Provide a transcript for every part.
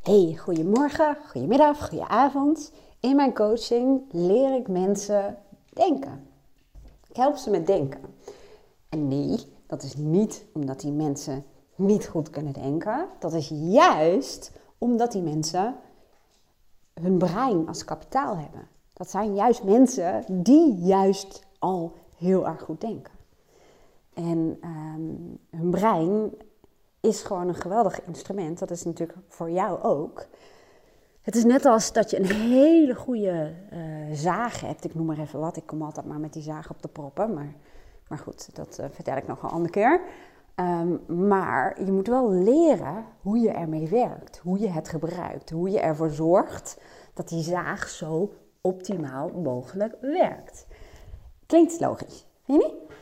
Hey, goedemorgen, goedemiddag, goedenavond. In mijn coaching leer ik mensen denken. Ik help ze met denken. En nee, dat is niet omdat die mensen niet goed kunnen denken. Dat is juist omdat die mensen hun brein als kapitaal hebben. Dat zijn juist mensen die juist al heel erg goed denken. En um, hun brein is gewoon een geweldig instrument. Dat is natuurlijk voor jou ook. Het is net als dat je een hele goede uh, zaag hebt. Ik noem maar even wat. Ik kom altijd maar met die zaag op de proppen. Maar, maar goed, dat uh, vertel ik nog een andere keer. Um, maar je moet wel leren hoe je ermee werkt. Hoe je het gebruikt. Hoe je ervoor zorgt dat die zaag zo optimaal mogelijk werkt. Klinkt logisch, vind je niet?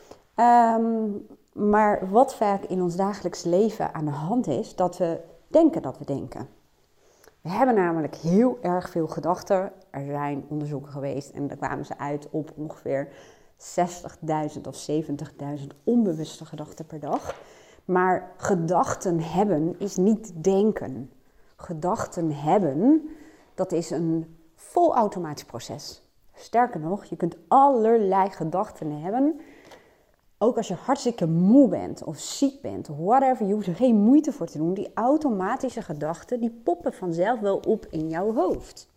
Um, maar wat vaak in ons dagelijks leven aan de hand is, dat we denken dat we denken. We hebben namelijk heel erg veel gedachten. Er zijn onderzoeken geweest en daar kwamen ze uit op ongeveer 60.000 of 70.000 onbewuste gedachten per dag. Maar gedachten hebben is niet denken. Gedachten hebben, dat is een volautomatisch proces. Sterker nog, je kunt allerlei gedachten hebben ook als je hartstikke moe bent of ziek bent, whatever, je hoeft er geen moeite voor te doen. Die automatische gedachten, die poppen vanzelf wel op in jouw hoofd.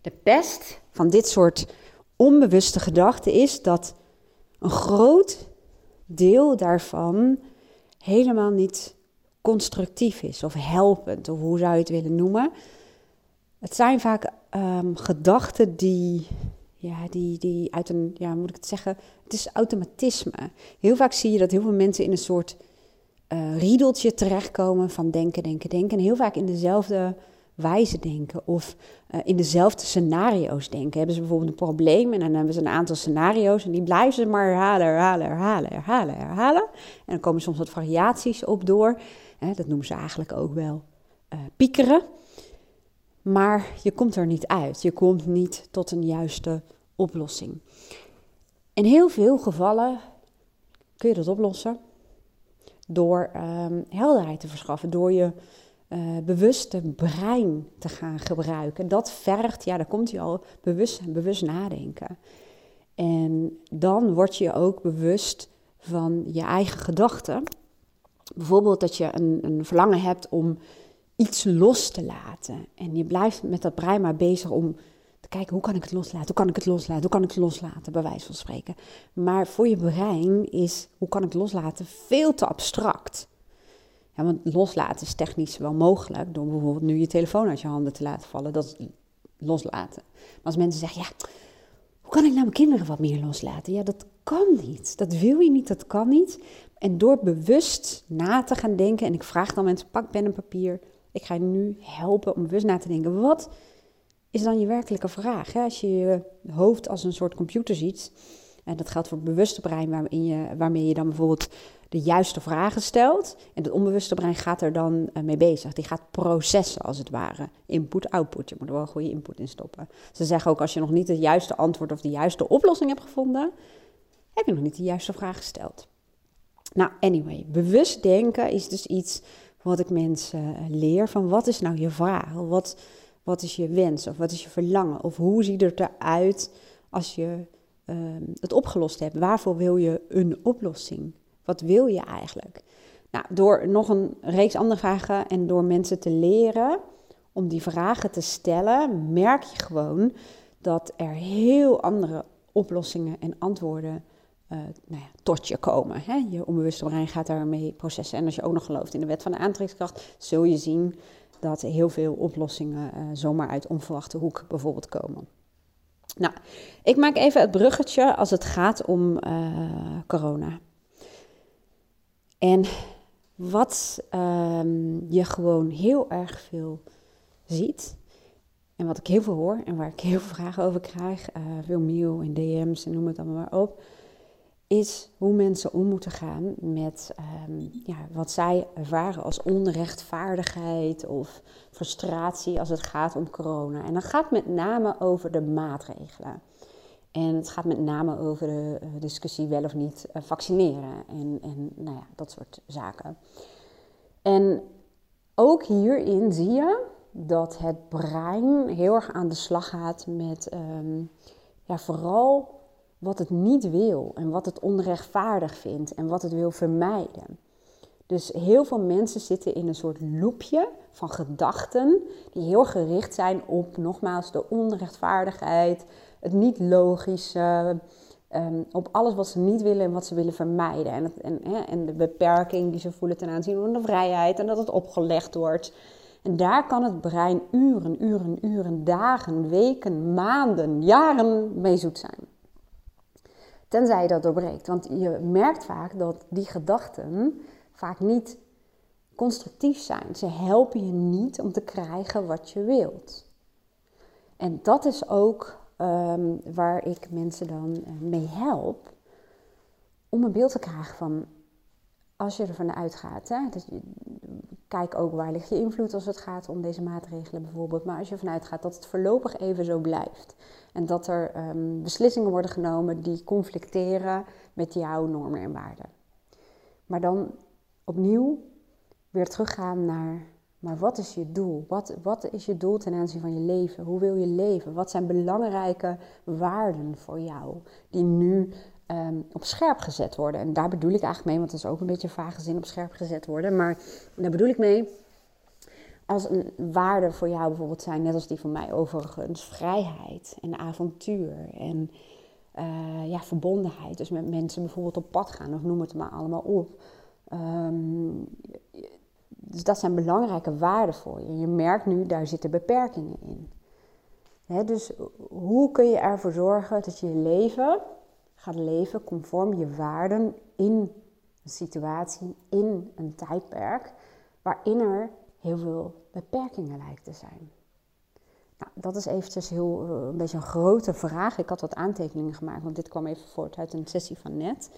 De pest van dit soort onbewuste gedachten is dat een groot deel daarvan helemaal niet constructief is of helpend, of hoe zou je het willen noemen. Het zijn vaak um, gedachten die ja, die, die uit een, ja, moet ik het zeggen, het is automatisme. Heel vaak zie je dat heel veel mensen in een soort uh, riedeltje terechtkomen van denken, denken, denken. En heel vaak in dezelfde wijze denken of uh, in dezelfde scenario's denken. Hebben ze bijvoorbeeld een probleem en dan hebben ze een aantal scenario's en die blijven ze maar herhalen, herhalen, herhalen, herhalen, herhalen. En dan komen soms wat variaties op door. Dat noemen ze eigenlijk ook wel uh, piekeren. Maar je komt er niet uit. Je komt niet tot een juiste oplossing. In heel veel gevallen kun je dat oplossen door um, helderheid te verschaffen, door je uh, bewuste brein te gaan gebruiken. Dat vergt, ja, daar komt hij al, bewust, bewust nadenken. En dan word je ook bewust van je eigen gedachten. Bijvoorbeeld dat je een, een verlangen hebt om iets los te laten. En je blijft met dat brein maar bezig om te kijken hoe kan ik het loslaten, hoe kan ik het loslaten, hoe kan ik het loslaten, bij wijze van spreken. Maar voor je brein is hoe kan ik het loslaten veel te abstract. Ja, want loslaten is technisch wel mogelijk door bijvoorbeeld nu je telefoon uit je handen te laten vallen. Dat is loslaten. Maar als mensen zeggen, ja, hoe kan ik nou mijn kinderen wat meer loslaten? Ja, dat kan niet. Dat wil je niet, dat kan niet. En door bewust na te gaan denken, en ik vraag dan mensen, pak pen en papier, ik ga je nu helpen om bewust na te denken. Wat is dan je werkelijke vraag? Hè? Als je je hoofd als een soort computer ziet, en dat geldt voor het bewuste brein, waarin je, waarmee je dan bijvoorbeeld de juiste vragen stelt. En het onbewuste brein gaat er dan eh, mee bezig. Die gaat processen als het ware. Input, output. Je moet er wel een goede input in stoppen. Ze zeggen ook als je nog niet het juiste antwoord of de juiste oplossing hebt gevonden, heb je nog niet de juiste vraag gesteld. Nou, anyway, bewust denken is dus iets wat ik mensen eh, leer van wat is nou je vraag? Wat, wat is je wens of wat is je verlangen? Of hoe ziet het eruit als je ehm, het opgelost hebt? Waarvoor wil je een oplossing? Wat wil je eigenlijk? Nou, door nog een reeks andere vragen en door mensen te leren om die vragen te stellen, merk je gewoon dat er heel andere oplossingen en antwoorden uh, nou ja, tot je komen. Hè? Je onbewuste brein gaat daarmee processen. En als je ook nog gelooft in de wet van de aantrekkingskracht, zul je zien dat heel veel oplossingen uh, zomaar uit onverwachte hoek bijvoorbeeld komen. Nou, ik maak even het bruggetje als het gaat om uh, corona. En wat um, je gewoon heel erg veel ziet, en wat ik heel veel hoor en waar ik heel veel vragen over krijg, veel mail en DM's en noem het allemaal maar op, is hoe mensen om moeten gaan met um, ja, wat zij ervaren als onrechtvaardigheid of frustratie als het gaat om corona. En dat gaat met name over de maatregelen. En het gaat met name over de uh, discussie wel of niet uh, vaccineren en, en nou ja, dat soort zaken. En ook hierin zie je dat het brein heel erg aan de slag gaat met ehm, ja, vooral wat het niet wil en wat het onrechtvaardig vindt en wat het wil vermijden. Dus heel veel mensen zitten in een soort loopje van gedachten die heel gericht zijn op nogmaals de onrechtvaardigheid, het niet logische, um, op alles wat ze niet willen en wat ze willen vermijden. En, en, hè, en de beperking die ze voelen ten aanzien van de vrijheid en dat het opgelegd wordt. En daar kan het brein uren, uren, uren, dagen, weken, maanden, jaren mee zoet zijn. Tenzij je dat doorbreekt. Want je merkt vaak dat die gedachten vaak niet constructief zijn. Ze helpen je niet om te krijgen wat je wilt. En dat is ook ehm, waar ik mensen dan eh, mee help. Om een beeld te krijgen van als je ervan uitgaat. Hè, dat je, kijk ook waar ligt je invloed als het gaat om deze maatregelen bijvoorbeeld. Maar als je ervan uitgaat dat het voorlopig even zo blijft. En dat er ehm, beslissingen worden genomen die conflicteren met jouw normen en waarden. Maar dan opnieuw weer teruggaan naar, maar wat is je doel? Wat, wat is je doel ten aanzien van je leven? Hoe wil je leven? Wat zijn belangrijke waarden voor jou die nu ehm, op scherp gezet worden? En daar bedoel ik eigenlijk mee, want dat is ook een beetje een vage zin op scherp gezet worden. Maar daar bedoel ik mee als een waarde voor jou bijvoorbeeld zijn, net als die van mij overigens, vrijheid en avontuur en uh, ja, verbondenheid. Dus met mensen bijvoorbeeld op pad gaan of noem het maar allemaal op. Ehm, dus dat zijn belangrijke waarden voor je. Je merkt nu, daar zitten beperkingen in. dus hoe kun je ervoor zorgen dat je leven gaat leven conform je waarden in een situatie, in een tijdperk, waarin er heel veel beperkingen lijkt te zijn? Nou, dat is eventjes heel, eh, een beetje een grote vraag. Ik had wat aantekeningen gemaakt, want dit kwam even voort uit een sessie van net.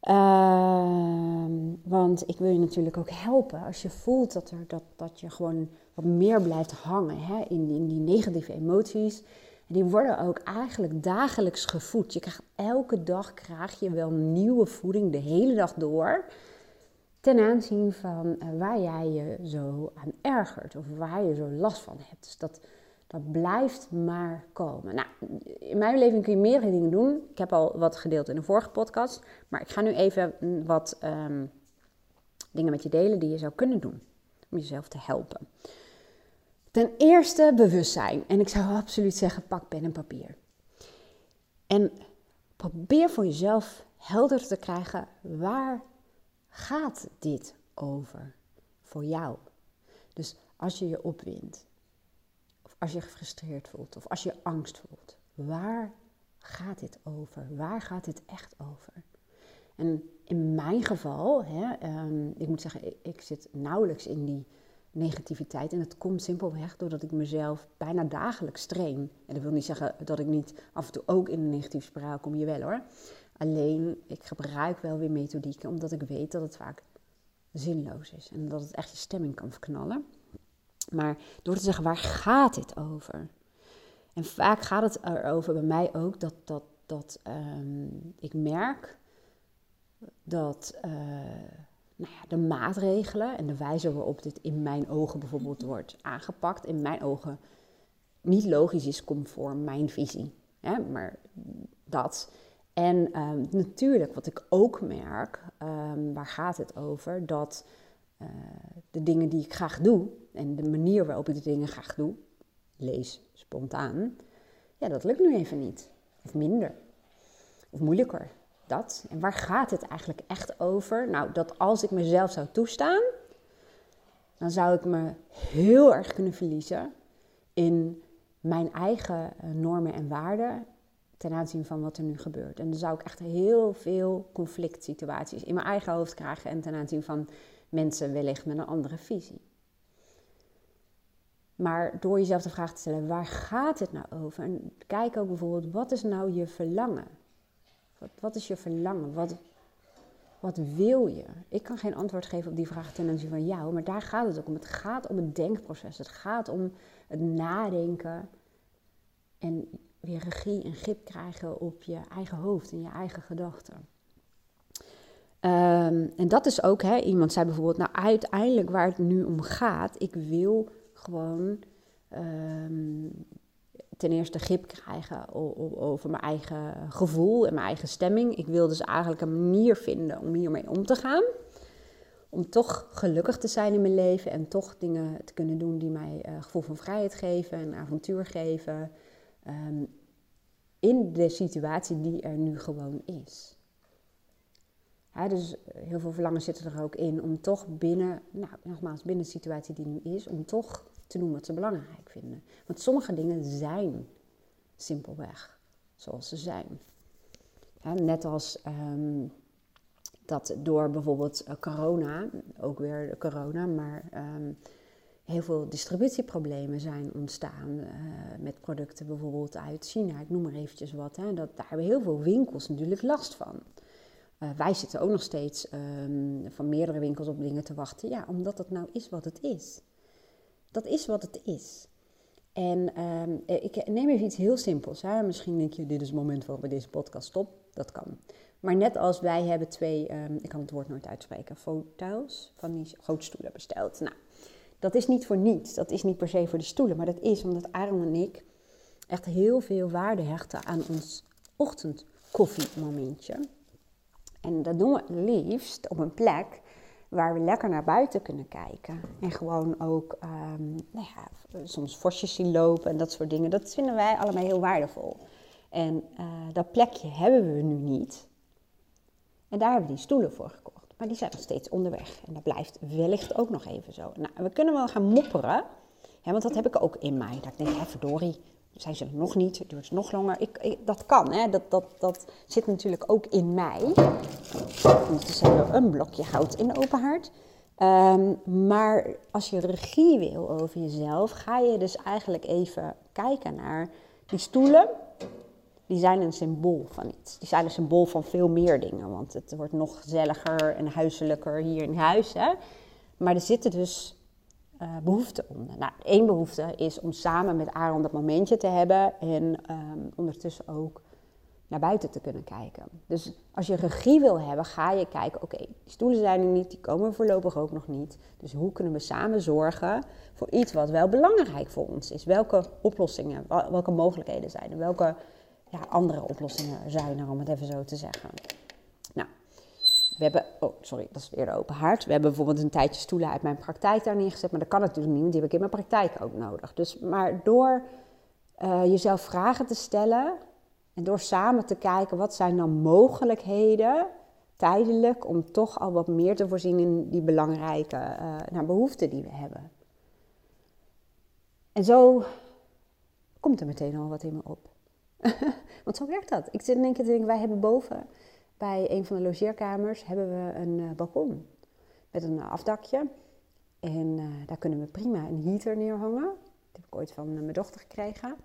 Ehm, want ik wil je natuurlijk ook helpen als je voelt dat, er, dat, dat je gewoon wat meer blijft hangen hè, in, in die negatieve emoties. Die worden ook eigenlijk dagelijks gevoed. Je krijgt elke dag krijg je wel nieuwe voeding de hele dag door. Ten aanzien van eh, waar jij je zo aan ergert of waar je zo last van hebt. Dus dat, dat blijft maar komen. Nou, in mijn beleving kun je meerdere dingen doen. Ik heb al wat gedeeld in de vorige podcast. Maar ik ga nu even wat ehm, dingen met je delen die je zou kunnen doen. Om jezelf te helpen. Ten eerste bewustzijn. En ik zou absoluut zeggen, pak pen en papier. En probeer voor jezelf helder te krijgen, waar gaat dit over voor jou? Dus als je je opwindt, als je gefrustreerd voelt of als je angst voelt. Waar gaat dit over? Waar gaat dit echt over? En in mijn geval, hè, ehm, ik moet zeggen, ik, zit nauwelijks in die negativiteit. En dat komt simpelweg doordat ik mezelf bijna dagelijks train. En dat wil niet zeggen dat ik niet af en toe ook in een negatieve spiraal kom, je wel hoor. Alleen, ik gebruik wel weer methodieken, omdat ik weet dat het vaak zinloos is. En dat het echt je stemming kan verknallen. Maar door te zeggen, waar gaat dit over? En vaak gaat het erover bij mij ook dat, dat, dat ehm, ik merk dat uh, nou ja, de maatregelen en de wijze waarop dit in mijn ogen bijvoorbeeld wordt aangepakt, in mijn ogen niet logisch is conform mijn visie. Hè? Maar dat. En um, natuurlijk, wat ik ook merk, um, waar gaat het over? Dat uh, de dingen die ik graag doe, en de manier waarop ik de dingen graag doe, lees spontaan, ja, dat lukt nu even niet. Of minder. Of moeilijker. Dat. En waar gaat het eigenlijk echt over? Nou, dat als ik mezelf zou toestaan, dan zou ik me heel erg kunnen verliezen in mijn eigen eh, normen en waarden ten aanzien van wat er nu gebeurt. En dan zou ik echt heel veel conflict situaties in mijn eigen hoofd krijgen en ten aanzien van mensen wellicht met een andere visie. Maar door jezelf de vraag te stellen, waar gaat het nou over? En kijk ook bijvoorbeeld, wat is nou je verlangen? Wat, wat is je verlangen? Wat, wat wil je? Ik kan geen antwoord geven op die vraag ten aanzien van jou, maar daar gaat het ook om. Het gaat om het denkproces. Het gaat om het nadenken en weer regie en grip krijgen op je eigen hoofd en je eigen gedachten. Ehm, en dat is ook, hè, iemand zei bijvoorbeeld, nou uiteindelijk waar het nu om gaat, ik wil gewoon ehm, ten eerste grip krijgen over mijn eigen gevoel en mijn eigen stemming. Ik wil dus eigenlijk een manier vinden om hiermee om te gaan. Om toch gelukkig te zijn in mijn leven en toch dingen te kunnen doen die mij uh, gevoel van vrijheid geven en avontuur geven. Ehm, in de situatie die er nu gewoon is. dus eh, heel veel verlangen zitten er ook in om toch binnen, nou nogmaals, binnen de situatie die nu is, om toch te doen wat ze belangrijk vinden. Want sommige dingen zijn simpelweg zoals ze zijn. net als ehm, dat door bijvoorbeeld eh, corona, ook weer corona, maar um, heel veel distributieproblemen zijn ontstaan uh, met producten bijvoorbeeld uit China. Ik noem maar eventjes wat. Hè. Dat, daar hebben heel veel winkels natuurlijk last van. Uh, wij zitten ook nog steeds um, van meerdere winkels op dingen te wachten. Ja, omdat het nou is wat het is. Dat is wat het is. En um, ik neem even iets heel simpels. Hè. Misschien denk je, dit is het moment waarop we deze podcast stop. Dat kan. Maar net als wij hebben twee, um, ik kan het woord nooit uitspreken, foto's van die grote stoelen besteld. Nou, dat is niet voor niets. Dat is niet per se voor de stoelen. Maar dat is omdat Aaron en ik echt heel veel waarde hechten aan ons ochtendkoffiemomentje. En dat doen we liefst op een plek waar we lekker naar buiten kunnen kijken. En gewoon ook um, nou ja, soms vosjes zien lopen en dat soort dingen. Dat vinden wij allemaal heel waardevol. En uh, dat plekje hebben we nu niet. En daar hebben we die stoelen voor gekocht. Maar die zijn nog steeds onderweg. En dat blijft wellicht ook nog even zo. Nou, we kunnen wel gaan mopperen. Want dat heb ik ook in mij. Dat ik denk, hè, verdorie, zijn ze er nog niet? Het duurt nog langer. Ik, dat kan, hè. Dat, dat, dat zit natuurlijk ook in mij. Ondertussen hebben een blokje goud in de open haard. Um, maar als je regie wil over jezelf, ga je dus eigenlijk even kijken naar die stoelen die zijn een symbool van iets. Die zijn een symbool van veel meer dingen. Want het wordt nog gezelliger en huiselijker hier in huis. Hè? Maar er zitten dus uh, behoeften onder. Nou, één behoefte is om samen met Aaron dat momentje te hebben. En um, ondertussen ook naar buiten te kunnen kijken. Dus als je regie wil hebben, ga je kijken: oké, die stoelen zijn er niet, die komen voorlopig ook nog niet. Dus hoe kunnen we samen zorgen voor iets wat wel belangrijk voor ons is? Welke oplossingen, welke mogelijkheden zijn er? Welke ja, andere oplossingen zijn er, om het even zo te zeggen. We hebben, oh sorry, dat is weer de open haard. We hebben bijvoorbeeld een tijdje stoelen uit mijn praktijk daar neergezet, maar dat kan natuurlijk niet, want die heb ik in mijn praktijk ook nodig. Dus, maar door uh, jezelf vragen te stellen en door samen te kijken wat zijn dan mogelijkheden tijdelijk om toch al wat meer te voorzien in die belangrijke uh, nou, behoeften die we hebben. En zo komt er meteen al wat in me op. Want zo werkt dat. Ik zit in één keer te denken, wij hebben boven bij een van de logeerkamers hebben we een uh, balkon met een afdakje. En uh, daar kunnen we prima een heater neerhangen. Dat heb ik ooit van mijn dochter gekregen.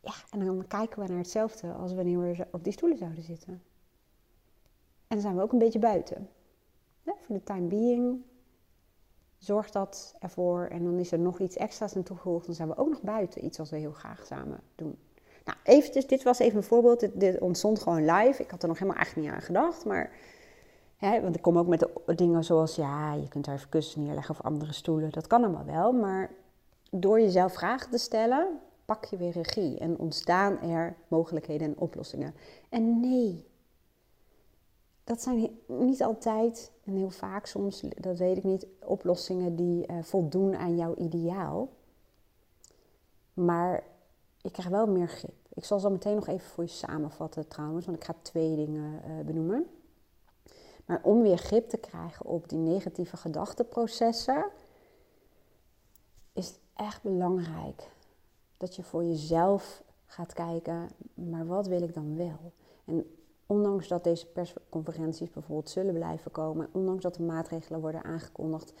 Ja, en dan kijken we naar hetzelfde als wanneer we op die stoelen zouden zitten. En dan zijn we ook een beetje buiten. Voor de time being zorgt dat ervoor. En dan is er nog iets extra's aan toegevoegd. Dan zijn we ook nog buiten. Iets wat we heel graag samen doen. Nou, eventjes, dit was even een voorbeeld. Dit, ontstond gewoon live. Ik had er nog helemaal echt niet aan gedacht. Maar, hè, want ik kom ook met dingen zoals, ja, je kunt daar even kussen neerleggen of andere stoelen. Dat kan allemaal wel. Maar door jezelf vragen te stellen, pak je weer regie. En ontstaan er mogelijkheden en oplossingen. En nee, dat zijn niet altijd en heel vaak soms, dat weet ik niet, oplossingen die uh, voldoen aan jouw ideaal. Maar ik krijg wel meer grip. Ik zal zo meteen nog even voor je samenvatten trouwens, want ik ga twee dingen uh, benoemen. Maar om weer grip te krijgen op die negatieve gedachteprocessen, is het echt belangrijk dat je voor jezelf gaat kijken, maar wat wil ik dan wel? En ondanks dat deze persconferenties bijvoorbeeld zullen blijven komen, ondanks dat er maatregelen worden aangekondigd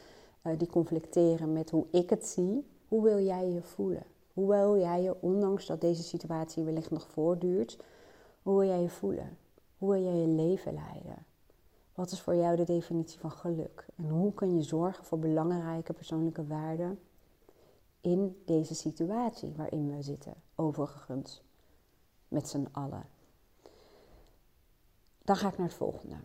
uh, die conflicteren met hoe ik het zie, hoe wil jij je voelen? Hoe wil jij je, ondanks dat deze situatie wellicht nog voortduurt, hoe wil jij je voelen? Hoe wil jij je leven leiden? Wat is voor jou de definitie van geluk? En hoe kun je zorgen voor belangrijke persoonlijke waarden in deze situatie waarin we zitten? Overigens, met z'n allen. Dan ga ik naar het volgende.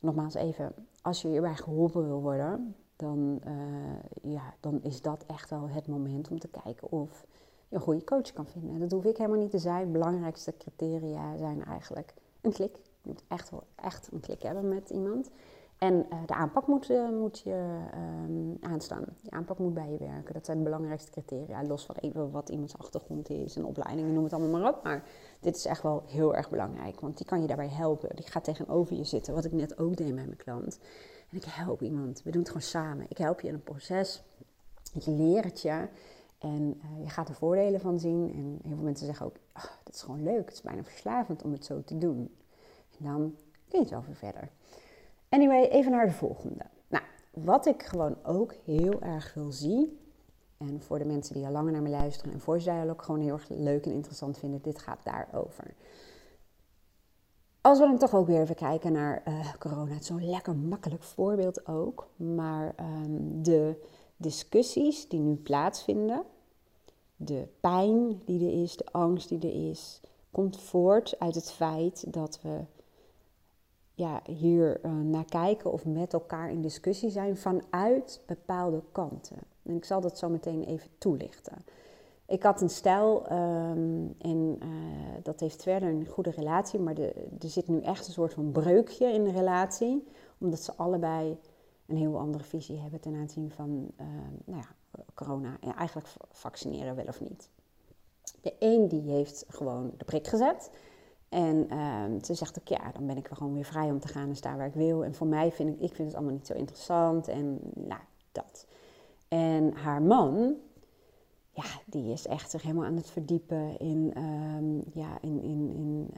nogmaals even, als je hierbij geholpen wil worden, dan, uh, ja, dan is dat echt wel het moment om te kijken of je een goede coach kan vinden. Dat hoef ik helemaal niet te zijn. Belangrijkste criteria zijn eigenlijk een klik. Je moet echt wel echt een klik hebben met iemand. En uh, de aanpak moet, uh, moet je uh, aanstaan. De aanpak moet bij je werken. Dat zijn de belangrijkste criteria. Los van wat iemands achtergrond is en opleiding, noem het allemaal maar op. Maar dit is echt wel heel erg belangrijk. Want die kan je daarbij helpen. Die gaat tegenover je zitten. Wat ik net ook deed met mijn klant. En ik help iemand. We doen het gewoon samen. Ik help je in een proces. Ik leer het je. En uh, je gaat er voordelen van zien. En heel veel mensen zeggen ook, oh, dit is gewoon leuk. Het is bijna verslavend om het zo te doen. En dan kun je het wel weer verder. Anyway, even naar de volgende. Nou, wat ik gewoon ook heel erg veel zie. En voor de mensen die al langer naar me luisteren en voice dialogue gewoon heel erg leuk en interessant vinden, dit gaat daarover. Als we dan toch ook weer even kijken naar uh, corona, het is zo'n lekker makkelijk voorbeeld ook. Maar um, de discussies die nu plaatsvinden, de pijn die er is, de angst die er is, komt voort uit het feit dat we ja, hier uh, naar kijken of met elkaar in discussie zijn vanuit bepaalde kanten. En ik zal dat zo meteen even toelichten. Ik had een stijl um, en uh, dat heeft verder een goede relatie, maar de, er zit nu echt een soort van breukje in de relatie, omdat ze allebei een heel andere visie hebben ten aanzien van uh, nou ja, corona en eigenlijk vaccineren wel of niet. De een die heeft gewoon de prik gezet en uh, ze zegt ook, ja, dan ben ik gewoon weer vrij om te gaan en staan waar ik wil. En voor mij vind ik, ik vind het allemaal niet zo interessant en nou, dat. En haar man, ja, die is echt zich helemaal aan het verdiepen in, um, ja, in, in, in,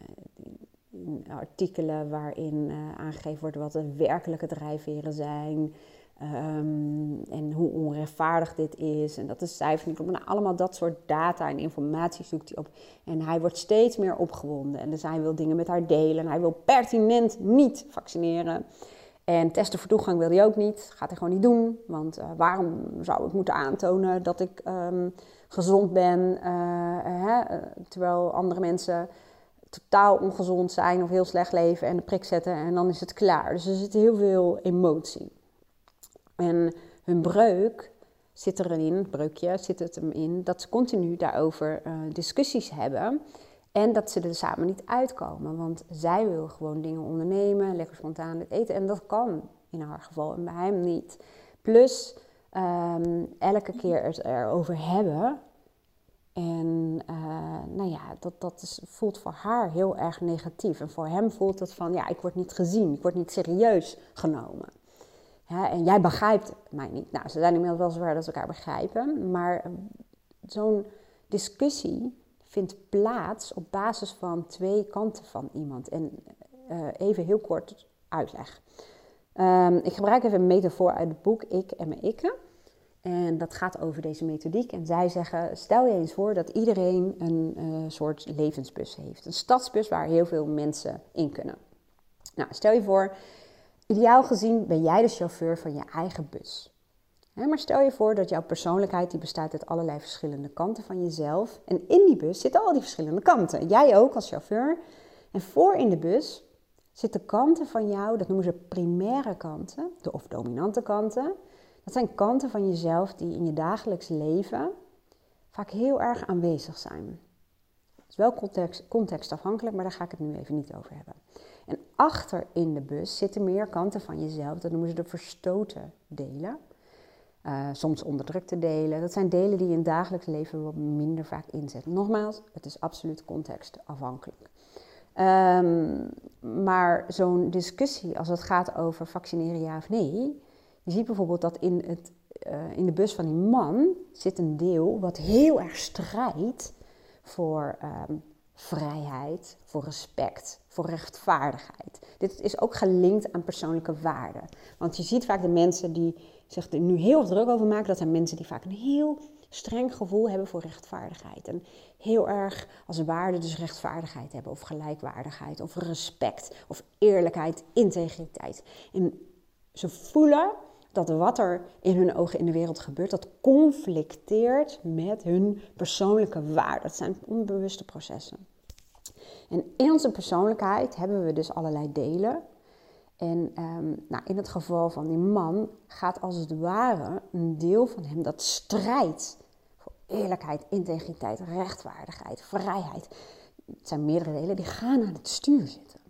in, artikelen waarin uh, aangegeven wordt wat de werkelijke drijfveren zijn. Um, en hoe onrechtvaardig dit is. En dat is cijfer. Nou, allemaal dat soort data en informatie zoekt hij op. En hij wordt steeds meer opgewonden. En dus hij wil dingen met haar delen. En hij wil pertinent niet vaccineren. En testen voor toegang wil hij ook niet. Gaat hij gewoon niet doen. Want uh, waarom zou ik moeten aantonen dat ik um, gezond ben. Uh, hè, terwijl andere mensen totaal ongezond zijn of heel slecht leven en de prik zetten. En dan is het klaar. Dus er zit heel veel emotie. En hun breuk zit erin, breukje zit het hem in, dat ze continu daarover discussies hebben. En dat ze er samen niet uitkomen. Want zij wil gewoon dingen ondernemen, lekker spontaan eten. En dat kan in haar geval en bij hem niet. Plus um, elke keer het erover hebben. En uh, nou ja, dat, dat voelt voor haar heel erg negatief. En voor hem voelt het van, ja, ik word niet gezien, ik word niet serieus genomen en jij begrijpt mij niet. Nou, ze zijn inmiddels wel zover dat ze elkaar begrijpen. Maar eh, zo'n discussie vindt plaats op basis van twee kanten van iemand. En uh, even heel kort uitleg. Um, ik gebruik even een metafoor uit het boek Ik en mijn ikke. En dat gaat over deze methodiek. En zij zeggen: stel je eens voor dat iedereen een uh, soort levensbus heeft. Een stadsbus waar heel veel mensen in kunnen. Nou, stel je voor, Ideaal gezien ben jij de chauffeur van je eigen bus. Maar stel je voor dat jouw persoonlijkheid die bestaat uit allerlei verschillende kanten van jezelf. En in die bus zitten al die verschillende kanten. Jij ook als chauffeur. En voor in de bus zitten kanten van jou, dat noemen ze primaire kanten, of dominante kanten. Dat zijn kanten van jezelf die in je dagelijks leven vaak heel erg aanwezig zijn. Het is wel context, contextafhankelijk, maar daar ga ik het nu even niet over hebben. En achter in de bus zitten meer kanten van jezelf. Dat noemen ze de verstoten delen. Uh, soms onderdrukte delen. Dat zijn delen die je in het dagelijks leven wat minder vaak inzet. Nogmaals, het is absoluut contextafhankelijk. Um, maar zo'n discussie als het gaat over vaccineren ja of nee. Je ziet bijvoorbeeld dat in, het, uh, in de bus van die man zit een deel wat heel erg strijdt voor um, vrijheid, voor respect, voor rechtvaardigheid. Dit is ook gelinkt aan persoonlijke waarden. Want je ziet vaak de mensen die zich er nu heel druk over maken, dat zijn mensen die vaak een heel streng gevoel hebben voor rechtvaardigheid. En heel erg als waarde dus rechtvaardigheid hebben, of gelijkwaardigheid, of respect, of eerlijkheid, integriteit. En ze voelen dat wat er in hun ogen in de wereld gebeurt, dat conflicteert met hun persoonlijke waarden. Dat zijn onbewuste processen. En in onze persoonlijkheid hebben we dus allerlei delen. En ehm, nou, in het geval van die man gaat als het ware een deel van hem dat strijdt voor eerlijkheid, integriteit, rechtvaardigheid, vrijheid. Het zijn meerdere delen die gaan aan het stuur zitten.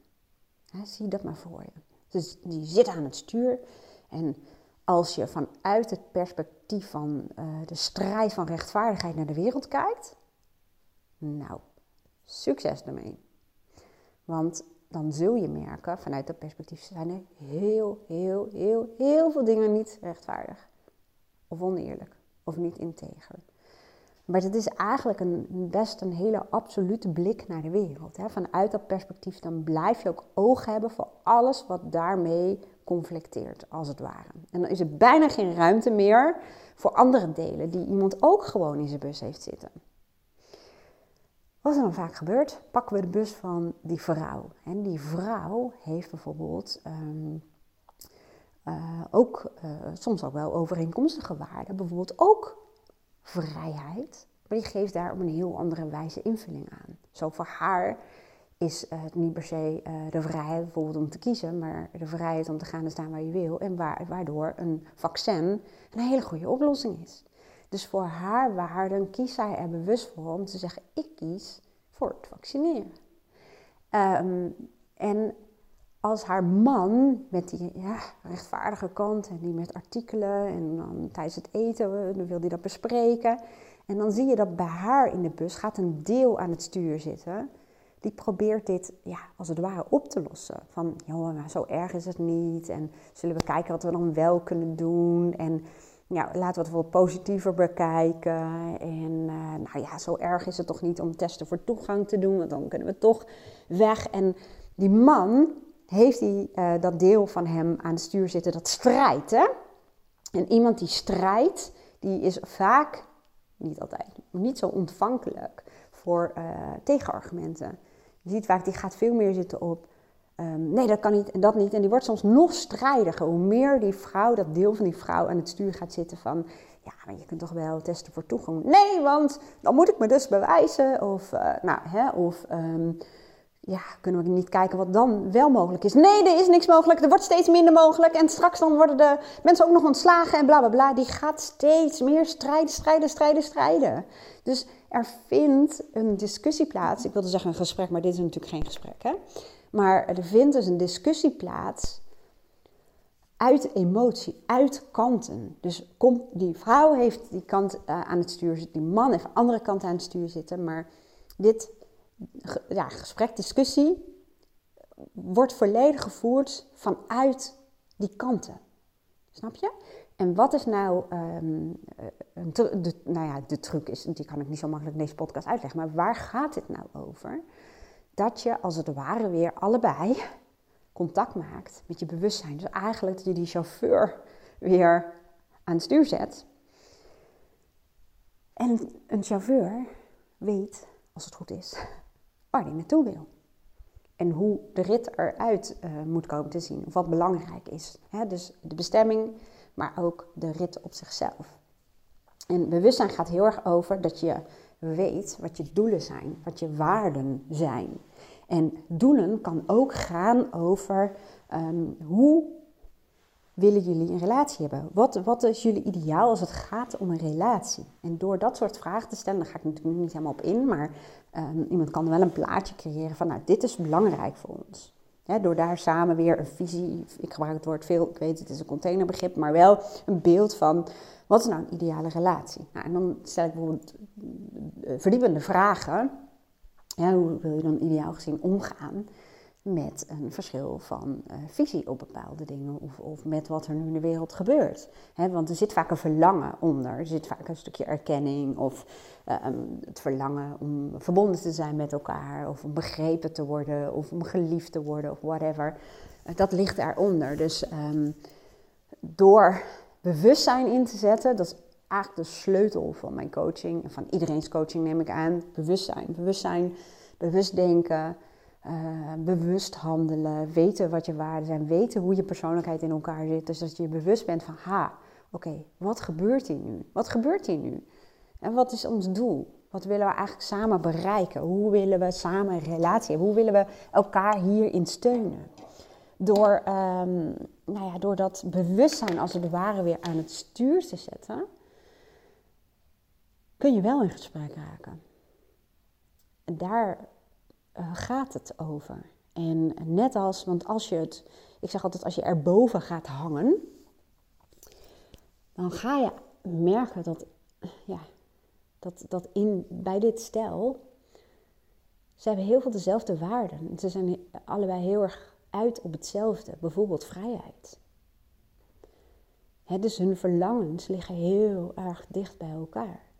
zie dat maar voor je. Dus die zit aan het stuur en als je vanuit het perspectief van uh, de strijd van rechtvaardigheid naar de wereld kijkt, nou, succes ermee. Want dan zul je merken, vanuit dat perspectief zijn er heel, heel, heel, heel veel dingen niet rechtvaardig. Of oneerlijk. Of niet integer. Maar het is eigenlijk een, best een hele absolute blik naar de wereld. Hè. Vanuit dat perspectief dan blijf je ook oog hebben voor alles wat daarmee conflicteert, als het ware. En dan is er bijna geen ruimte meer voor andere delen die iemand ook gewoon in zijn bus heeft zitten. Wat er dan vaak gebeurt, pakken we de bus van die vrouw. En die vrouw heeft bijvoorbeeld ehm, eh, ook uh, soms ook wel overeenkomstige waarden. Bijvoorbeeld ook vrijheid. Maar die geeft daar op een heel andere wijze invulling aan. Zo voor haar is het niet per se uh, de vrijheid bijvoorbeeld om te kiezen, maar de vrijheid om te gaan en staan waar je wil. En waardoor een vaccin een hele goede oplossing is. Dus voor haar waarden kiest zij er bewust voor om te zeggen: ik kies voor het vaccineren. Ehm, en als haar man met die ja, rechtvaardige kant en die met artikelen en dan tijdens het eten dan wil hij dat bespreken. En dan zie je dat bij haar in de bus gaat een deel aan het stuur zitten. Die probeert dit ja, als het ware op te lossen. Van, joh, maar zo erg is het niet. En zullen we kijken wat we dan wel kunnen doen. En ja, laten we het wel positiever bekijken. En uh, nou ja, zo erg is het toch niet om testen voor toegang te doen, want dan kunnen we toch weg. En die man heeft die, uh, dat deel van hem aan het stuur zitten dat strijdt. Hè? En iemand die strijdt, die is vaak, niet altijd, niet zo ontvankelijk voor uh, tegenargumenten. Je ziet vaak, die gaat veel meer zitten op Ehm, nee, dat kan niet en dat niet. En die wordt soms nog strijdiger. Hoe meer die vrouw, dat deel van die vrouw aan het stuur gaat zitten van... Ja, maar je kunt toch wel testen voor toegang. Nee, want dan moet ik me dus bewijzen. Of, uh, nou, hè, of um, ja, kunnen we niet kijken wat dan wel mogelijk is. Nee, er is niks mogelijk. Er wordt steeds minder mogelijk. En straks dan worden de mensen ook nog ontslagen en bla bla bla. Die gaat steeds meer strijden, strijden, strijden, strijden. Dus er vindt een discussie plaats. Ik wilde zeggen een gesprek, maar dit is natuurlijk geen gesprek. Hè? Maar er vindt dus een discussie plaats uit emotie, uit kanten. Dus kom, die vrouw heeft die kant uh, aan het stuur zitten, die man heeft de andere kant aan het stuur zitten. Maar dit ja, gesprek, discussie, wordt volledig gevoerd vanuit die kanten. Snap je? En wat is nou, um, de, nou ja, de truc is, die kan ik niet zo makkelijk in deze podcast uitleggen, maar waar gaat dit nou over? Dat je als het ware weer allebei contact maakt met je bewustzijn. Dus eigenlijk dat je die chauffeur weer aan het stuur zet. En een chauffeur weet, als het goed is, waar hij naartoe wil. En hoe de rit eruit uh, moet komen te zien. Of wat belangrijk is. dus de bestemming, maar ook de rit op zichzelf. En bewustzijn gaat heel erg over dat je weet wat je doelen zijn, wat je waarden zijn. En doelen kan ook gaan over ehm, hoe willen jullie een relatie hebben? Wat, wat is jullie ideaal als het gaat om een relatie? En door dat soort vragen te stellen, daar ga ik natuurlijk niet helemaal op in, maar um, iemand kan wel een plaatje creëren van, nou, dit is belangrijk voor ons. door daar samen weer een visie, ik gebruik het woord veel, ik weet het is een containerbegrip, maar wel een beeld van wat is nou een ideale relatie? Nou, en dan stel ik bijvoorbeeld verdiepende vragen. Hoe wil je dan ideaal gezien omgaan met een verschil van uh, visie op bepaalde dingen of, of, met wat er nu in de wereld gebeurt? want er zit vaak een verlangen onder, er zit vaak een stukje erkenning of ehm, het verlangen om verbonden te zijn met elkaar of om begrepen te worden of om geliefd te worden of whatever. Dat ligt daaronder. Dus um, door bewustzijn in te zetten. Dat is de sleutel van mijn coaching en van iedereen's coaching neem ik aan. Bewustzijn. Bewustzijn, bewust denken, uh, bewust handelen, weten wat je waarden zijn, weten hoe je persoonlijkheid in elkaar zit. Dus dat je bewust bent van, ha, oké, wat gebeurt hier nu? Wat gebeurt hier nu? En wat is ons doel? Wat willen we eigenlijk samen bereiken? Hoe willen we samen een relatie hebben? Hoe willen we elkaar hierin steunen? door, um, nou ja, door dat bewustzijn als het ware weer aan het stuur te zetten, kun je wel in gesprek raken. En daar uh, gaat het over. En net als, want als je het, ik zeg altijd, als je erboven gaat hangen, dan ga je merken dat, ja, dat, dat in, bij dit stel, ze hebben heel veel dezelfde waarden. Ze zijn allebei heel erg uit op hetzelfde, bijvoorbeeld vrijheid. dus hun verlangens liggen heel erg dicht bij elkaar.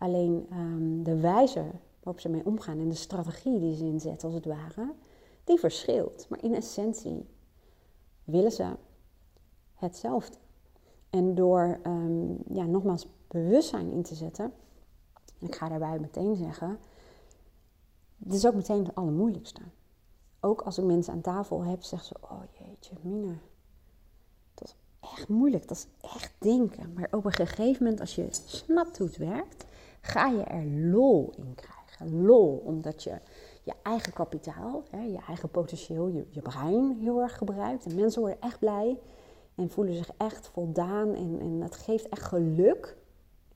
Alleen um, de wijze waarop ze mee omgaan en de strategie die ze inzetten, als het ware, die verschilt. Maar in essentie willen ze hetzelfde. En door um, ja, nogmaals bewustzijn in te zetten, ik ga daarbij meteen zeggen, dit is ook meteen het allermoeilijkste. Ook als ik mensen aan tafel heb, zeggen ze, oh jeetje, Mina, dat is echt moeilijk, dat is echt denken. Maar op een gegeven moment, als je snapt hoe het werkt, ga je er lol in krijgen. Lol, omdat je je eigen kapitaal, hè, je eigen potentieel, je, je brein heel erg gebruikt. En mensen worden echt blij en voelen zich echt voldaan. En, en het geeft echt geluk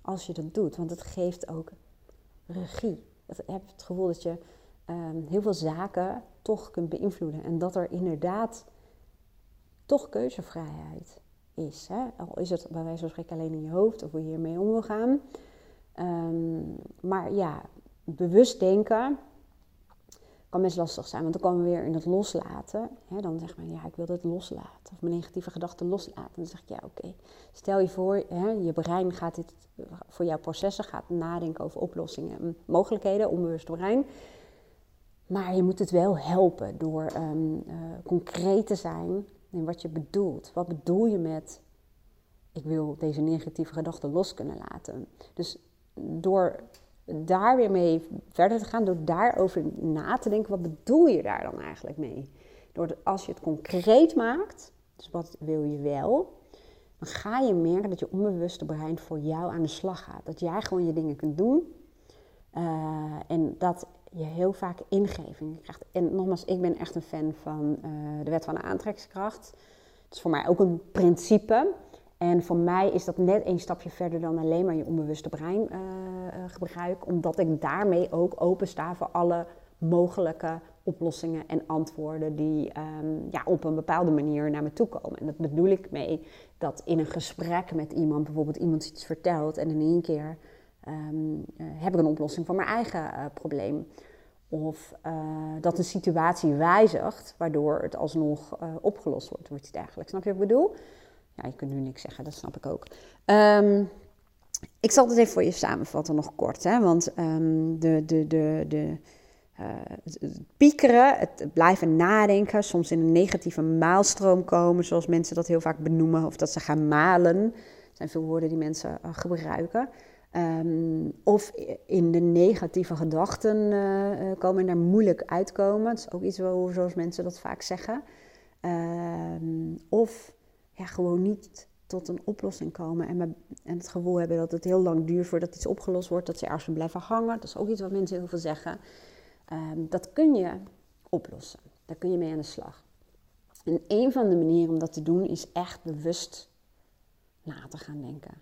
als je dat doet. Want het geeft ook regie. Je hebt het gevoel dat je ehm, heel veel zaken toch kunt beïnvloeden. En dat er inderdaad toch keuzevrijheid is. Hè? Al is het bij wijze van spreken alleen in je hoofd of hoe je hiermee om wil gaan. Ehm, maar ja, bewust denken kan best lastig zijn, want dan komen we weer in het loslaten. dan zegt men, ja, ik wil dit loslaten. Of mijn negatieve gedachten loslaten. Dan zeg ik, ja, oké. Stel je voor, je brein gaat dit voor jouw processen, gaat nadenken over oplossingen en mogelijkheden, onbewust brein. Maar je moet het wel helpen door um, uh, concreet te zijn in wat je bedoelt. Wat bedoel je met, ik wil deze negatieve gedachten los kunnen laten. Dus door daar weer mee verder te gaan, door daarover na te denken, wat bedoel je daar dan eigenlijk mee? Door als je het concreet maakt, dus wat wil je wel, dan ga je merken dat je onbewuste brein voor jou aan de slag gaat. Dat jij gewoon je dingen kunt doen uh, en dat je heel vaak ingeving krijgt. En nogmaals, ik ben echt een fan van uh, de wet van de aantrekkingskracht. Het is voor mij ook een principe. En voor mij is dat net een stapje verder dan alleen maar je onbewuste brein uh, gebruik, omdat ik daarmee ook open sta voor alle mogelijke oplossingen en antwoorden die um, ja, op een bepaalde manier naar me toe komen. En dat bedoel ik mee dat in een gesprek met iemand, bijvoorbeeld iemand iets vertelt en in één keer um, uh, heb ik een oplossing voor mijn eigen probleem. Of dat een situatie wijzigt, waardoor het alsnog opgelost wordt, wordt iets dergelijks. Snap je wat ik bedoel? Ja, je kunt nu niks zeggen, dat snap ik ook. Um, ik zal het even voor je samenvatten, nog kort. Hè? Want um, de, de, de, de, uh, het piekeren, het blijven nadenken, soms in een negatieve maalstroom komen, zoals mensen dat heel vaak benoemen, of dat ze gaan malen. Zijn veel woorden die mensen uh, gebruiken. Um, of in de negatieve gedachten uh, komen en daar moeilijk uitkomen. Dat is ook iets zoals mensen dat vaak zeggen. Of ja, gewoon niet tot een oplossing komen en, en het gevoel hebben dat het heel lang duurt voordat iets opgelost wordt, dat ze ergens blijven hangen. Dat is ook iets wat mensen heel veel zeggen. Um, dat kun je oplossen. Daar kun je mee aan de slag. En een van de manieren om dat te doen is echt bewust na te gaan denken.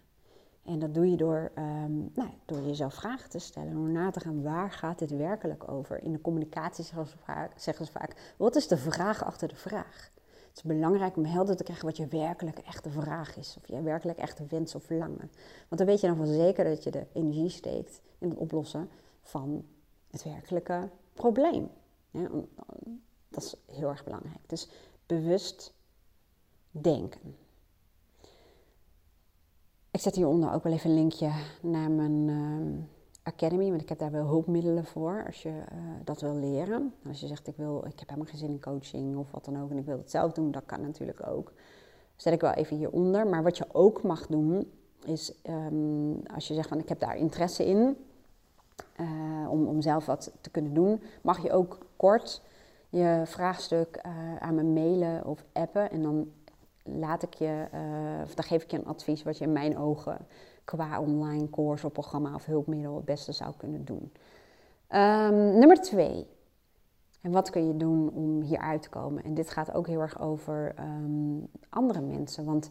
En dat doe je door, um, nou, door jezelf vragen te stellen, door na te gaan waar gaat dit werkelijk over. In de communicatie zeggen ze vaak wat is de vraag achter de vraag? Het is belangrijk om helder te krijgen wat je werkelijk echt de vraag is. Of je werkelijk echt de wens of verlangen. Want dan weet je dan van zeker dat je de energie steekt in het oplossen van het werkelijke probleem. Dat is heel erg belangrijk. Dus bewust denken. Ik zet hieronder ook wel even een linkje naar mijn uh, Academy, want ik heb daar wel hulpmiddelen voor als je uh, dat wil leren. Als je zegt, ik, wil, ik heb helemaal geen zin in coaching of wat dan ook en ik wil het zelf doen, dat kan natuurlijk ook. Zet ik wel even hieronder. Maar wat je ook mag doen, is um, als je zegt van ik heb daar interesse in, uh, om, om zelf wat te kunnen doen, mag je ook kort je vraagstuk uh, aan me mailen of appen. En dan laat ik je, of dan geef ik je een advies wat je in mijn ogen qua online course of programma of hulpmiddel het beste zou kunnen doen. Um, nummer twee. En wat kun je doen om hier uit te komen? En dit gaat ook heel erg over ehm, andere mensen. Want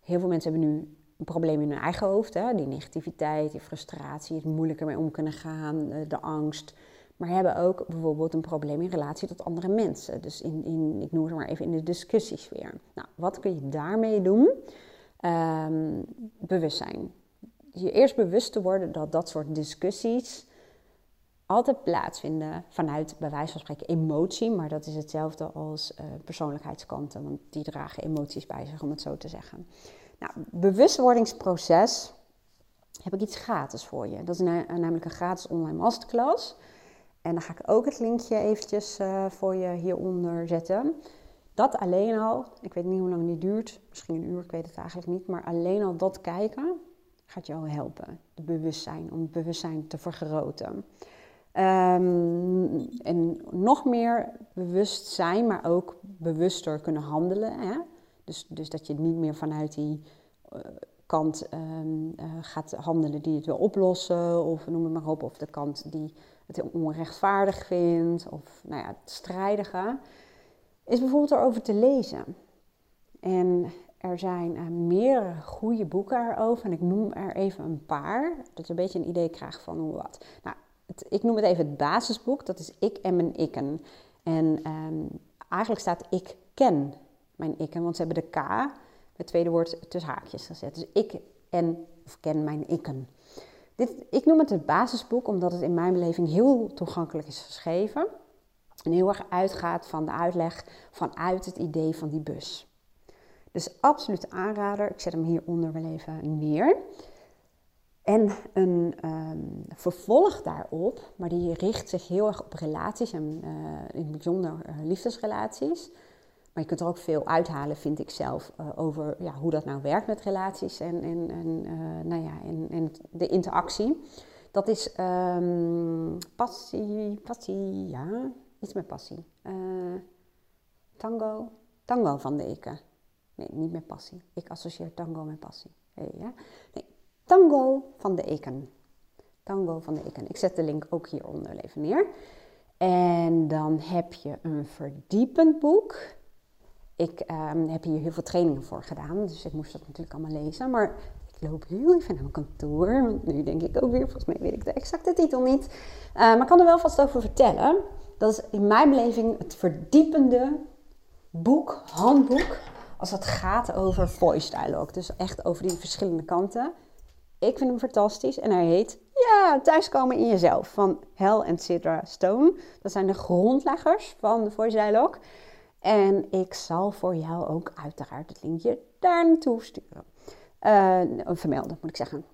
heel veel mensen hebben nu een probleem in hun eigen hoofd. Hè? Die negativiteit, die frustratie, het moeilijker mee om kunnen gaan, eh, de angst. Maar hebben ook bijvoorbeeld een probleem in relatie tot andere mensen. Dus in, in ik noem het maar even in de discussiesfeer. Nou, wat kun je daarmee doen? Um, bewustzijn. Je eerst bewust te worden dat dat soort discussies altijd plaatsvinden vanuit, bij wijze van spreken, emotie. Maar dat is hetzelfde als uh, persoonlijkheidskanten, want die dragen emoties bij zich, om het zo te zeggen. Nou, bewustwordingsproces heb ik iets gratis voor je. Dat is namelijk een gratis online masterclass. En dan ga ik ook het linkje eventjes uh, voor je hieronder zetten. Dat alleen al, ik weet niet hoe lang die duurt, misschien een uur, ik weet het eigenlijk niet, maar alleen al dat kijken gaat jou helpen. Het bewustzijn, om het bewustzijn te vergroten. Um, en nog meer bewust zijn, maar ook bewuster kunnen handelen. Hè? Dus, dus dat je niet meer vanuit die uh, kant um, uh, gaat handelen die het wil oplossen, of noem het maar op, of de kant die het onrechtvaardig vindt, of nou ja, het strijdige, is bijvoorbeeld erover te lezen. En er zijn uh, meerdere goede boeken erover, en ik noem er even een paar, dat je een beetje een idee krijgt van hoe wat. Nou, ik noem het even het basisboek, dat is Ik en mijn ikken. En um, eigenlijk staat ik ken mijn ikken, want ze hebben de K, het tweede woord, tussen haakjes gezet. Dus ik en, of ken mijn ikken. Dit, ik noem het het basisboek omdat het in mijn beleving heel toegankelijk is geschreven. En heel erg uitgaat van de uitleg vanuit het idee van die bus. Dus absoluut aanrader. Ik zet hem hieronder wel even neer. En een um, vervolg daarop, maar die richt zich heel erg op relaties en uh, in het bijzonder uh, liefdesrelaties. Maar je kunt er ook veel uithalen, vind ik zelf, uh, over ja, hoe dat nou werkt met relaties en, en, en, nou ja, en, de interactie. Dat is um, passie, passie, ja, iets met passie. tango, tango van de Eke. Nee, niet met passie. Ik associeer tango met passie. Hey, ja? Nee, Tango van de Eken. Tango van de Eken. Ik zet de link ook hieronder even neer. En dan heb je een verdiepend boek. Ik um, heb hier heel veel trainingen voor gedaan, dus ik moest dat natuurlijk allemaal lezen. Maar ik loop heel even naar mijn kantoor, want nu denk ik ook weer, volgens mij weet ik de exacte titel niet. Uh, maar ik kan er wel vast over vertellen. Dat is in mijn beleving het verdiepende boek, handboek, als het gaat over voice dialogue. Dus echt over die verschillende kanten. Ik vind hem fantastisch en hij heet Ja, Thuiskomen in Jezelf van Hel en Sidra Stone. Dat zijn de grondleggers van de Voice Dialogue. En ik zal voor jou ook uiteraard het linkje daar naartoe sturen. Uh, vermelden, moet ik zeggen.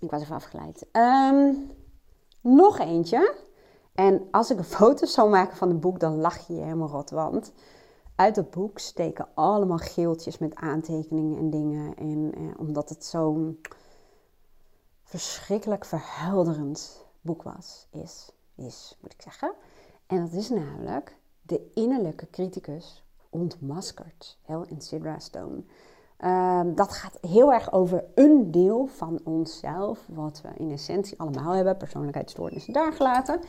Ik was even afgeleid. Um, nog eentje. En als ik een foto zou maken van het boek, dan lach je helemaal rot. Want uit het boek steken allemaal geeltjes met aantekeningen en dingen. En eh, omdat het zo'n verschrikkelijk verhelderend boek was, is, is, moet ik zeggen. En dat is namelijk de innerlijke criticus ontmaskerd, Hel en Sidra Stone. Um, dat gaat heel erg over een deel van onszelf, wat we in essentie allemaal hebben, persoonlijkheidsstoornissen daar gelaten.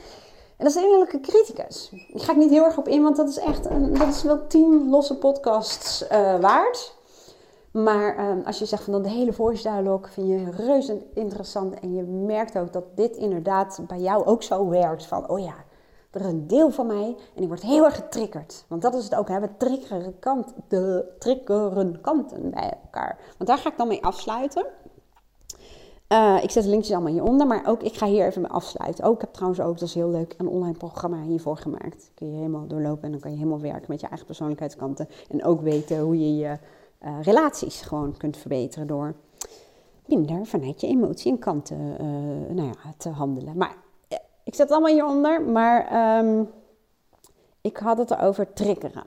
En dat is de innerlijke criticus. Daar ga ik niet heel erg op in, want dat is echt een, dat is wel tien losse podcasts uh, waard. Maar um, als je zegt van dan de hele voice dialogue vind je reuze interessant en je merkt ook dat dit inderdaad bij jou ook zo werkt van oh ja, er is een deel van mij en die wordt heel erg getriggerd. Want dat is het ook, hè? we triggeren, kant, de, triggeren kanten bij elkaar. Want daar ga ik dan mee afsluiten. Uh, ik zet de linkjes allemaal hieronder, maar ook ik ga hier even mee afsluiten. Ook, ik heb trouwens ook, dat is heel leuk, een online programma hiervoor gemaakt. Kun je helemaal doorlopen en dan kan je helemaal werken met je eigen persoonlijkheidskanten. En ook weten hoe je je uh, relaties gewoon kunt verbeteren door minder vanuit je emotie en kanten uh, nou ja, te handelen. Maar ik zet het allemaal hieronder, maar um, ik had het erover triggeren.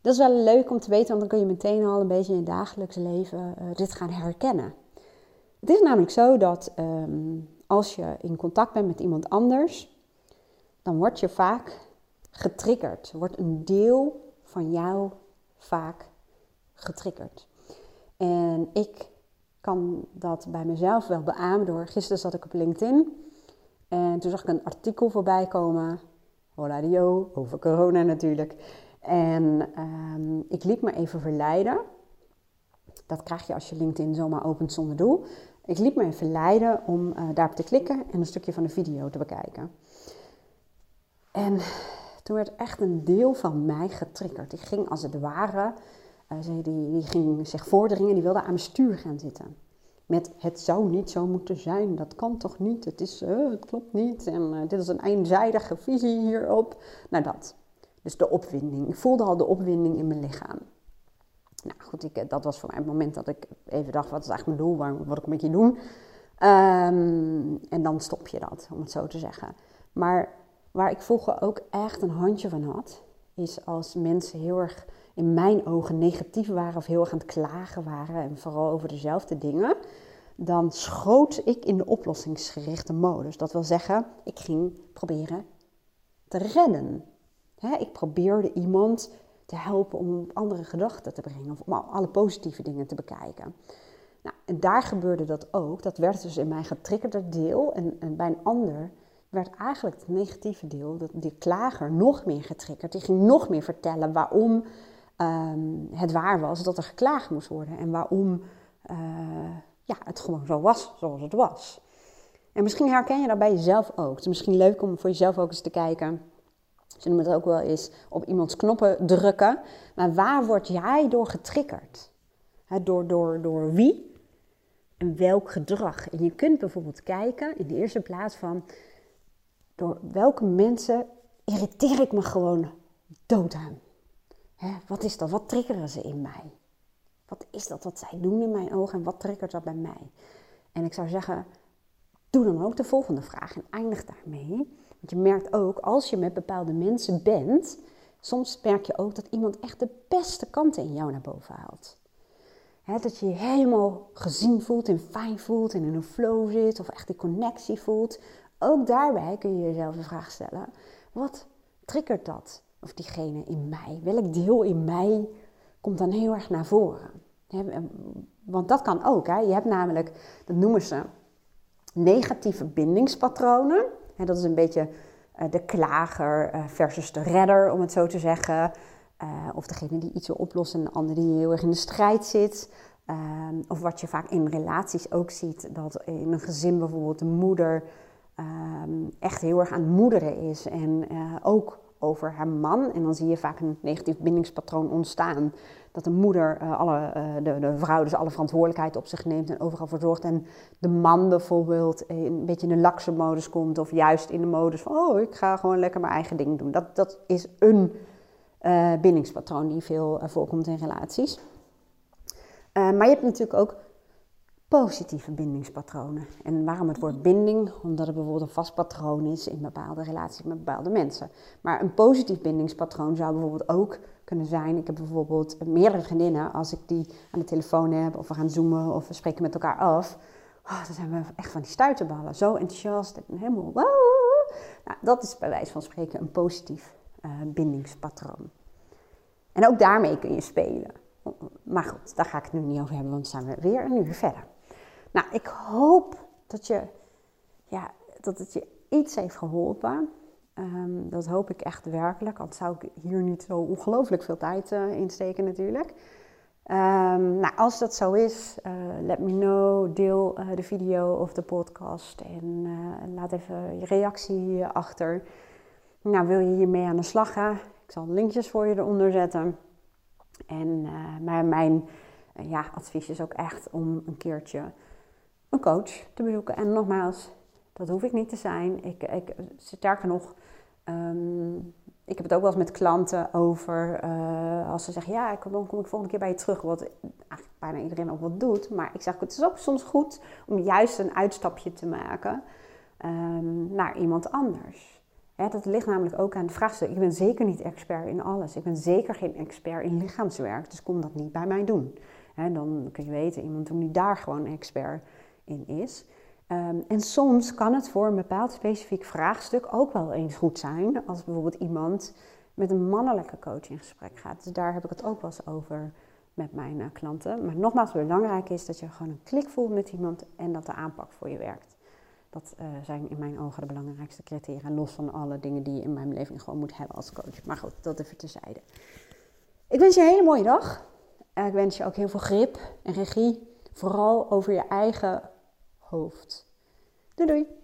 Dat is wel leuk om te weten, want dan kun je meteen al een beetje in je dagelijks leven dit gaan herkennen. Het is namelijk zo dat um, als je in contact bent met iemand anders, dan word je vaak getriggerd. Wordt een deel van jou vaak getriggerd. En ik kan dat bij mezelf wel beamen door. Gisteren zat ik op LinkedIn en toen zag ik een artikel voorbij komen. hola dio, over corona natuurlijk. En ehm, ik liet me even verleiden. Dat krijg je als je LinkedIn zomaar opent zonder doel. Ik liet me even leiden om uh, daarop te klikken en een stukje van de video te bekijken. En toen werd echt een deel van mij getriggerd. Ik ging als het ware, uh, die, die ging zich voordringen, die wilde aan mijn stuur gaan zitten. Met het zou niet zo moeten zijn, dat kan toch niet, het, is, uh, het klopt niet en dit is een eenzijdige visie hierop. Nou dat. Dus de opwinding. Ik voelde al de opwinding in mijn lichaam. Nou goed, ik, dat was voor mij het moment dat ik even dacht, wat is eigenlijk mijn doel, waar, wat ik met je doen? Um, en dan stop je dat, om het zo te zeggen. Maar waar ik vroeger ook echt een handje van had, is als mensen heel erg in mijn ogen negatief waren of heel erg aan het klagen waren en vooral over dezelfde dingen, dan schoot ik in de oplossingsgerichte modus. Dat wil zeggen, ik ging proberen te redden. ik probeerde iemand te helpen om andere gedachten te brengen of om alle positieve dingen te bekijken. Nou, en daar gebeurde dat ook. Dat werd dus in mij getriggerd, deel. En, bij een ander werd eigenlijk het negatieve deel, dat, die klager, nog meer getriggerd. Die ging nog meer vertellen waarom ehm, het waar was dat er geklaagd moest worden. En waarom uh, ja, het gewoon zo was zoals het was. En misschien herken je dat bij jezelf ook. Het is misschien leuk om voor jezelf ook eens te kijken ze noemen het ook wel eens op iemands knoppen drukken. Maar waar word jij door getriggerd? door, door, door wie en welk gedrag? En je kunt bijvoorbeeld kijken in de eerste plaats van door welke mensen irriteer ik me gewoon dood aan. wat is dat? Wat triggeren ze in mij? Wat is dat wat zij doen in mijn ogen en wat triggert dat bij mij? En ik zou zeggen, doe dan ook de volgende vraag en eindig daarmee. Je merkt ook, als je met bepaalde mensen bent, soms merk je ook dat iemand echt de beste kanten in jou naar boven haalt. dat je je helemaal gezien voelt en fijn voelt en in een flow zit of echt die connectie voelt. Ook daarbij kun je jezelf de vraag stellen, wat triggert dat of diegene in mij? Welk deel in mij komt dan heel erg naar voren? want dat kan ook. Je hebt namelijk, dat noemen ze negatieve bindingspatronen dat is een beetje uh, de klager uh, versus de redder, om het zo te zeggen. Uh, of degene die iets wil oplossen en de ander die heel erg in de strijd zit. Of wat je vaak in relaties ook ziet, dat in een gezin bijvoorbeeld de moeder ehm, echt heel erg aan het moederen is. En ook over haar man. En dan zie je vaak een negatief bindingspatroon ontstaan. Dat de moeder, uh, alle, uh, de, de, vrouw dus alle verantwoordelijkheid op zich neemt en overal voor zorgt. En de man bijvoorbeeld een beetje in een lakse modus komt. Of juist in de modus van, oh, ik ga gewoon lekker mijn eigen ding doen. Dat, dat is een uh, bindingspatroon die veel voorkomt in relaties. maar je hebt natuurlijk ook positieve bindingspatronen. En waarom het woord binding? Omdat het bijvoorbeeld een vast patroon is in bepaalde relaties met bepaalde mensen. Maar een positief bindingspatroon zou bijvoorbeeld ook kunnen zijn. Ik heb bijvoorbeeld meerdere vriendinnen, als ik die aan de telefoon heb, of we gaan zoomen of we spreken met elkaar af. Oh, dan zijn we echt van die stuiterballen. Zo enthousiast en helemaal. Nou, dat is bij wijze van spreken een positief uh, bindingspatroon. En ook daarmee kun je spelen. Maar goed, daar ga ik het nu niet over hebben, want dan zijn we weer een uur verder. Nou, ik hoop dat, je, ja, dat het je iets heeft geholpen. Um, dat hoop ik echt werkelijk, anders zou ik hier niet zo ongelooflijk veel tijd uh, in steken natuurlijk. Um, nou, als dat zo is, uh, let me know, deel uh, de video of de podcast en laat even je reactie achter. Nou, wil je hiermee aan de slag gaan? Ik zal linkjes voor je eronder zetten. En, maar mijn ja, advies is ook echt om een keertje een coach te bezoeken. En nogmaals, dat hoef ik niet te zijn. Ik, ik, sterker nog, um, ik heb het ook wel eens met klanten over. Uh, als ze zeggen, ja, dan kom ik volgende keer bij je terug. Wat eigenlijk bijna iedereen ook wat doet. Maar ik zeg, het is ook soms goed om juist een uitstapje te maken um, naar iemand anders. dat ligt namelijk ook aan het vraagstuk. Ik ben zeker niet expert in alles. Ik ben zeker geen expert in lichaamswerk. Dus kom dat niet bij mij doen. dan kun je weten, iemand die daar gewoon expert in is. Ehm, en soms kan het voor een bepaald specifiek vraagstuk ook wel eens goed zijn als bijvoorbeeld iemand met een mannelijke coach in gesprek gaat. Dus daar heb ik het ook wel eens over met mijn uh, klanten. Maar nogmaals, belangrijk is dat je gewoon een klik voelt met iemand en dat de aanpak voor je werkt. Dat eh, zijn in mijn ogen de belangrijkste criteria. Los van alle dingen die je in mijn beleving gewoon moet hebben als coach. Maar goed, dat even terzijde. Ik wens je een hele mooie dag. ik wens je ook heel veel grip en regie. Vooral over je eigen hoofd. Doei doei!